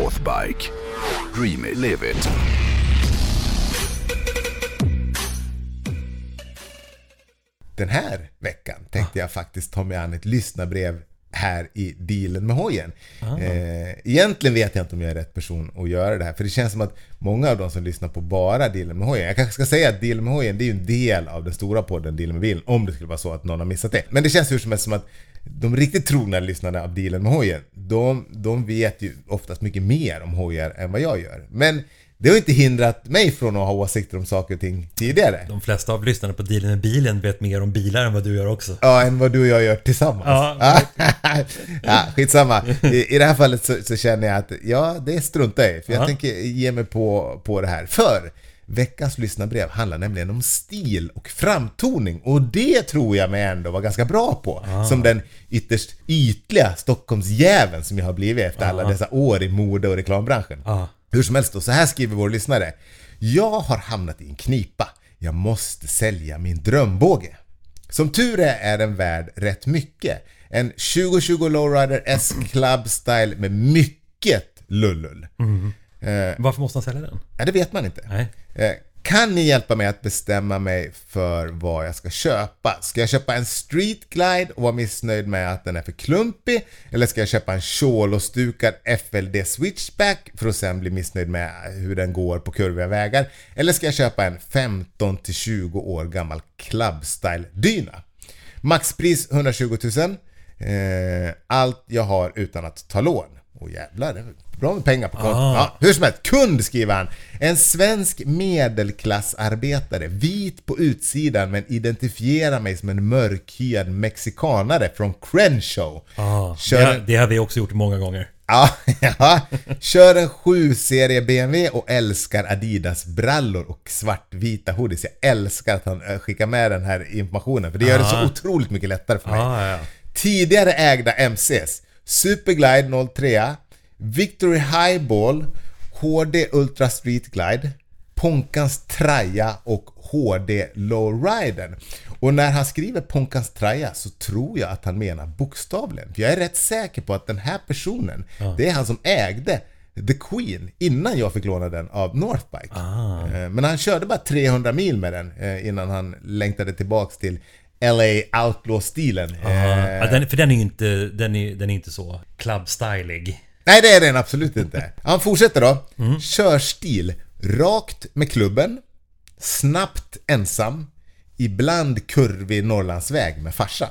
Northbike. Dream it, live it. Den här veckan tänkte jag faktiskt ta mig an ett lyssnarbrev här i dealen med hojen. Eh, egentligen vet jag inte om jag är rätt person att göra det här, för det känns som att många av de som lyssnar på bara dealen med hojen, jag kanske ska säga att dealen med hojen det är ju en del av den stora podden dealen med bilen, om det skulle vara så att någon har missat det. Men det känns hur som helst som att de riktigt trogna lyssnarna av dealen med hojen, de, de vet ju oftast mycket mer om hojar än vad jag gör. Men det har inte hindrat mig från att ha åsikter om saker och ting tidigare. De flesta av lyssnarna på Dealen med bilen vet mer om bilar än vad du gör också. Ja, än vad du och jag gör tillsammans. Ja. ja, skitsamma. I, I det här fallet så, så känner jag att ja, det struntar jag i. För jag Ja. tänker ge mig på, på det här. För veckans lyssnarbrev handlar nämligen om stil och framtoning. Och det tror jag mig ändå vara ganska bra på. Som den ytterst ytliga Stockholmsjäveln som jag har blivit efter alla dessa år i mode och reklambranschen. Ja. Hur som helst då, så här skriver vår lyssnare. Jag har hamnat i en knipa. Jag måste sälja min drömbåge. Som tur är är den värd rätt mycket. En 2020 Lowrider S Club Style med mycket lullull. Eh, Varför måste han sälja den? ja, det vet man inte. Nej. Eh, kan ni hjälpa mig att bestämma mig för vad jag ska köpa? Ska jag köpa en Street Glide och vara missnöjd med att den är för klumpig? Eller ska jag köpa en Cholo-stukad FLD Switchback för att sen bli missnöjd med hur den går på kurviga vägar? Eller ska jag köpa en 15-20 år gammal Club Style Dyna? Maxpris 120 000. Eh, allt jag har utan att ta lån. Åh jävlar, det är bra med pengar på kontot. Ah. Ja, hur som helst, kund skriver han. En svensk medelklassarbetare, vit på utsidan men identifierar mig som en mörkhyad mexikanare från Crenshaw. Ah, Kör det, har- det har vi också gjort många gånger. Ja, ja. Kör en 7-serie BMW och älskar Adidas-brallor och svartvita hoodies. Jag älskar att han eh, skickar med den här informationen för det gör det så Ah. otroligt mycket lättare för mig. Ah, ja. Tidigare ägda MCs. Superglide 03, Victory Highball, HD Ultra Street Glide, Ponkans Traja och HD Lowrider. Och när han skriver Ponkans Traja så tror jag att han menar bokstavligen. För jag är rätt säker på att den här personen, det är han som ägde The Queen innan jag fick låna den av Northbike. Eh, Men han körde bara 300 mil med den eh, innan han längtade tillbaks till LA Outlaw-stilen. Ah, Eh, ja, den, för den är ju inte, den är, den är inte så club-stylig. Nej, det är den absolut inte. Han fortsätter då. Körstil. Rakt med klubben. Snabbt ensam. Ibland kurvig Norrlandsväg med farsan.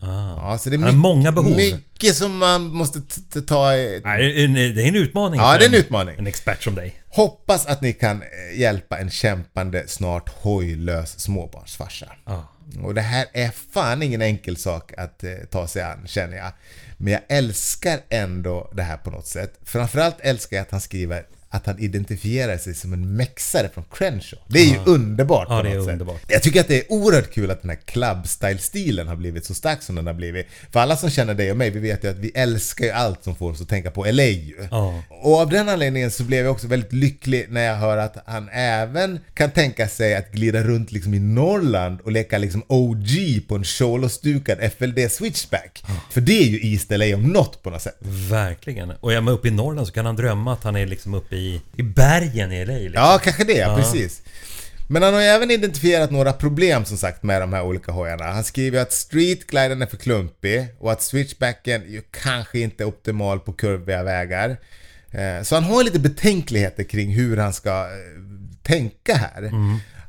Ah. Ja, så det är Han har my- många behov. mycket som man måste ta... i- Nej, det är en- en utmaning. Ja, det är en utmaning. En expert som dig. Hoppas att ni kan eh, hjälpa en kämpande, snart hojlös småbarnsfarsa. Ja. Och det här är fan ingen enkel sak att eh, ta sig an, känner jag. Men jag älskar ändå det här på något sätt. Framförallt älskar jag att han skriver att han identifierar sig som en mexare från Crenshaw. Det är ju underbart Ja, på det är något sätt. underbart. Jag tycker att det är oerhört kul att den här club-style-stilen har blivit så stark som den har blivit. För alla som känner dig och mig, vi vet ju att vi älskar ju allt som får oss att tänka på LA ju. Ja. Och av den anledningen så blev jag också väldigt lycklig när jag hör att han även kan tänka sig att glida runt liksom i Norrland och leka liksom OG på en Cholo-stukad FLD switchback. För det är ju East LA om något på något sätt. Verkligen. Och är man uppe i Norrland så kan han drömma att han är liksom uppe i, i bergen i LA. Liksom. Ja, kanske det, ja. precis. Men han har ju även identifierat några problem som sagt med de här olika hojarna. Han skriver att streetgliden är för klumpig och att switchbacken ju kanske inte är optimal på kurviga vägar. Eh, Så han har lite betänkligheter kring hur han ska eh, tänka här.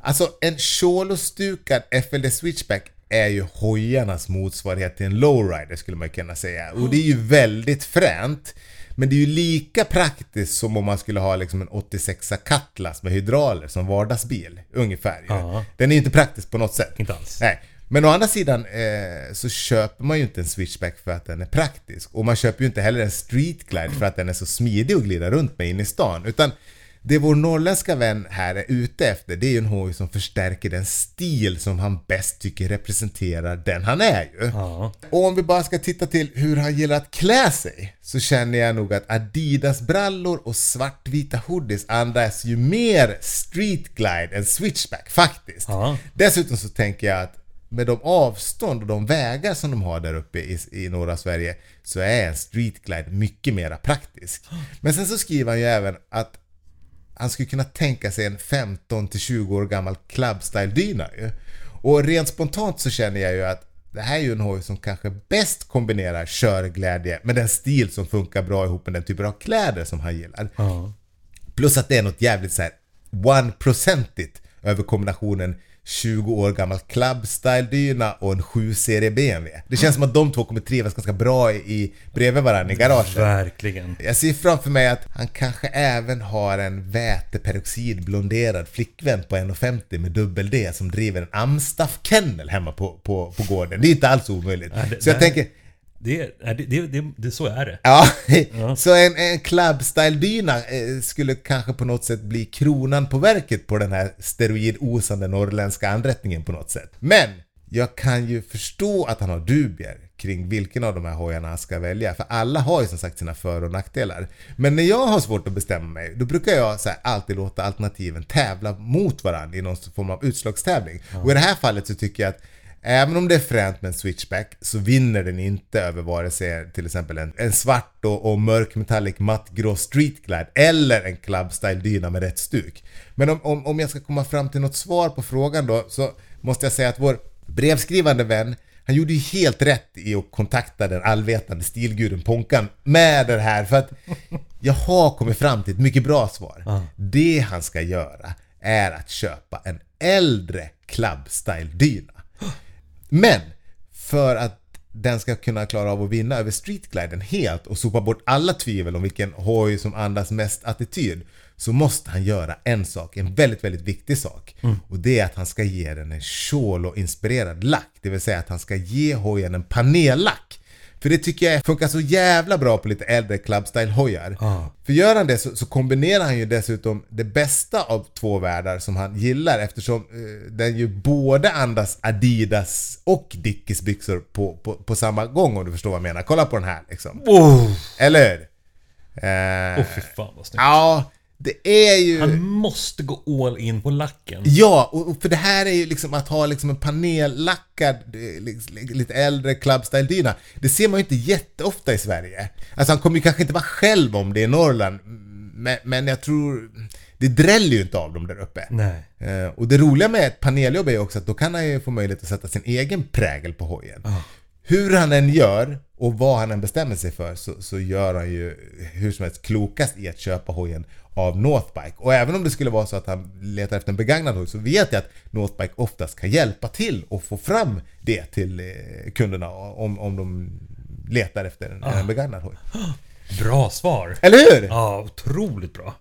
Alltså en Cholo-stukad FLD switchback är ju hojarnas motsvarighet till en lowrider skulle man kunna säga. Och det är ju väldigt fränt. Men det är ju lika praktiskt som om man skulle ha liksom en 86a Cutlass med hydrauler som vardagsbil. Ungefär. Ja. Den är ju inte praktisk på något sätt. Inte alls. Nej. Men å andra sidan eh, så köper man ju inte en switchback för att den är praktisk. Och man köper ju inte heller en street glide för att den är så smidig att glida runt med in i stan. Utan det vår norrländska vän här är ute efter, det är ju en hoj som förstärker den stil som han bäst tycker representerar den han är ju. Ja. Och om vi bara ska titta till hur han gillar att klä sig så känner jag nog att Adidas-brallor och svartvita hoodies andas ju mer street glide än switchback faktiskt. Ja. Dessutom så tänker jag att med de avstånd och de vägar som de har där uppe i, i norra Sverige så är en Street Glide mycket mera praktisk. Men sen så skriver han ju även att han skulle kunna tänka sig en 15 till 20 år gammal club style dyna ju. Och rent spontant så känner jag ju att det här är ju en hoj som kanske bäst kombinerar körglädje med den stil som funkar bra ihop med den typen av kläder som han gillar. Ja. Plus att det är något jävligt så här one-procentigt över kombinationen 20 år gammal club style dyna och en 7-serie BMW. Det känns som att de två kommer trivas ganska bra i, bredvid varandra i garaget. Verkligen. Jag ser framför mig att han kanske även har en väteperoxid blonderad flickvän på 1,50 med dubbel D som driver en Amstaff kennel hemma på, på, på gården. Det är inte alls omöjligt. Ja, det- så jag det- tänker, Det, det, det, det, det, så är det. Ja, så en, en club style dyna eh, skulle kanske på något sätt bli kronan på verket på den här steroidosande norrländska anrättningen på något sätt. Men jag kan ju förstå att han har dubier kring vilken av de här hojarna han ska välja. För alla har ju som sagt sina för och nackdelar. Men när jag har svårt att bestämma mig, då brukar jag så alltid låta alternativen tävla mot varandra i någon form av utslagstävling. Och i det här fallet så tycker jag att Även om det är fränt med en switchback så vinner den inte över vare sig till exempel en, en svart och, och mörk metallic mattgrå street glide eller en club style dyna med rätt stuk. Men om, om, om jag ska komma fram till något svar på frågan då så måste jag säga att vår brevskrivande vän han gjorde ju helt rätt i att kontakta den allvetande stilguden Ponkan med det här för att jag har kommit fram till ett mycket bra svar. Det han ska göra är att köpa en äldre club style dyna. Men för att den ska kunna klara av att vinna över streetgliden helt och sopa bort alla tvivel om vilken hoj som andas mest attityd så måste han göra en sak, en väldigt, väldigt viktig sak. Och det är att han ska ge den en Cholo-inspirerad lack. Det vill säga att han ska ge hojen en panellack. För det tycker jag funkar så jävla bra på lite äldre clubstyle-hojar. Ja. För gör han det så, så kombinerar han ju dessutom det bästa av två världar som han gillar eftersom eh, den ju både andas Adidas och Dickies byxor på, på, på samma gång om du förstår vad jag menar. Kolla på den här liksom. Oh, Eller hur? Eh, oh fy fan vad snyggt. ja, det är ju... Han måste gå all in på lacken. Ja, och för det här är ju liksom att ha liksom en panellackad, eh, liksom, lite äldre clubstyle dyna. Det ser man ju inte jätteofta i Sverige. Alltså han kommer ju kanske inte vara själv om det i Norrland, men, men jag tror... Det dräller ju inte av dem där uppe. Nej. Eh, och det roliga med ett paneljobb är ju också att då kan han ju få möjlighet att sätta sin egen prägel på hojen. Hur han än gör och vad han än bestämmer sig för så, så gör han ju hur som helst klokast i att köpa hojen av Northbike. Och även om det skulle vara så att han letar efter en begagnad hoj så vet jag att Northbike oftast kan hjälpa till och få fram det till eh, kunderna om, om de letar efter en, en begagnad hoj. Bra svar. Eller hur? Ja, otroligt bra.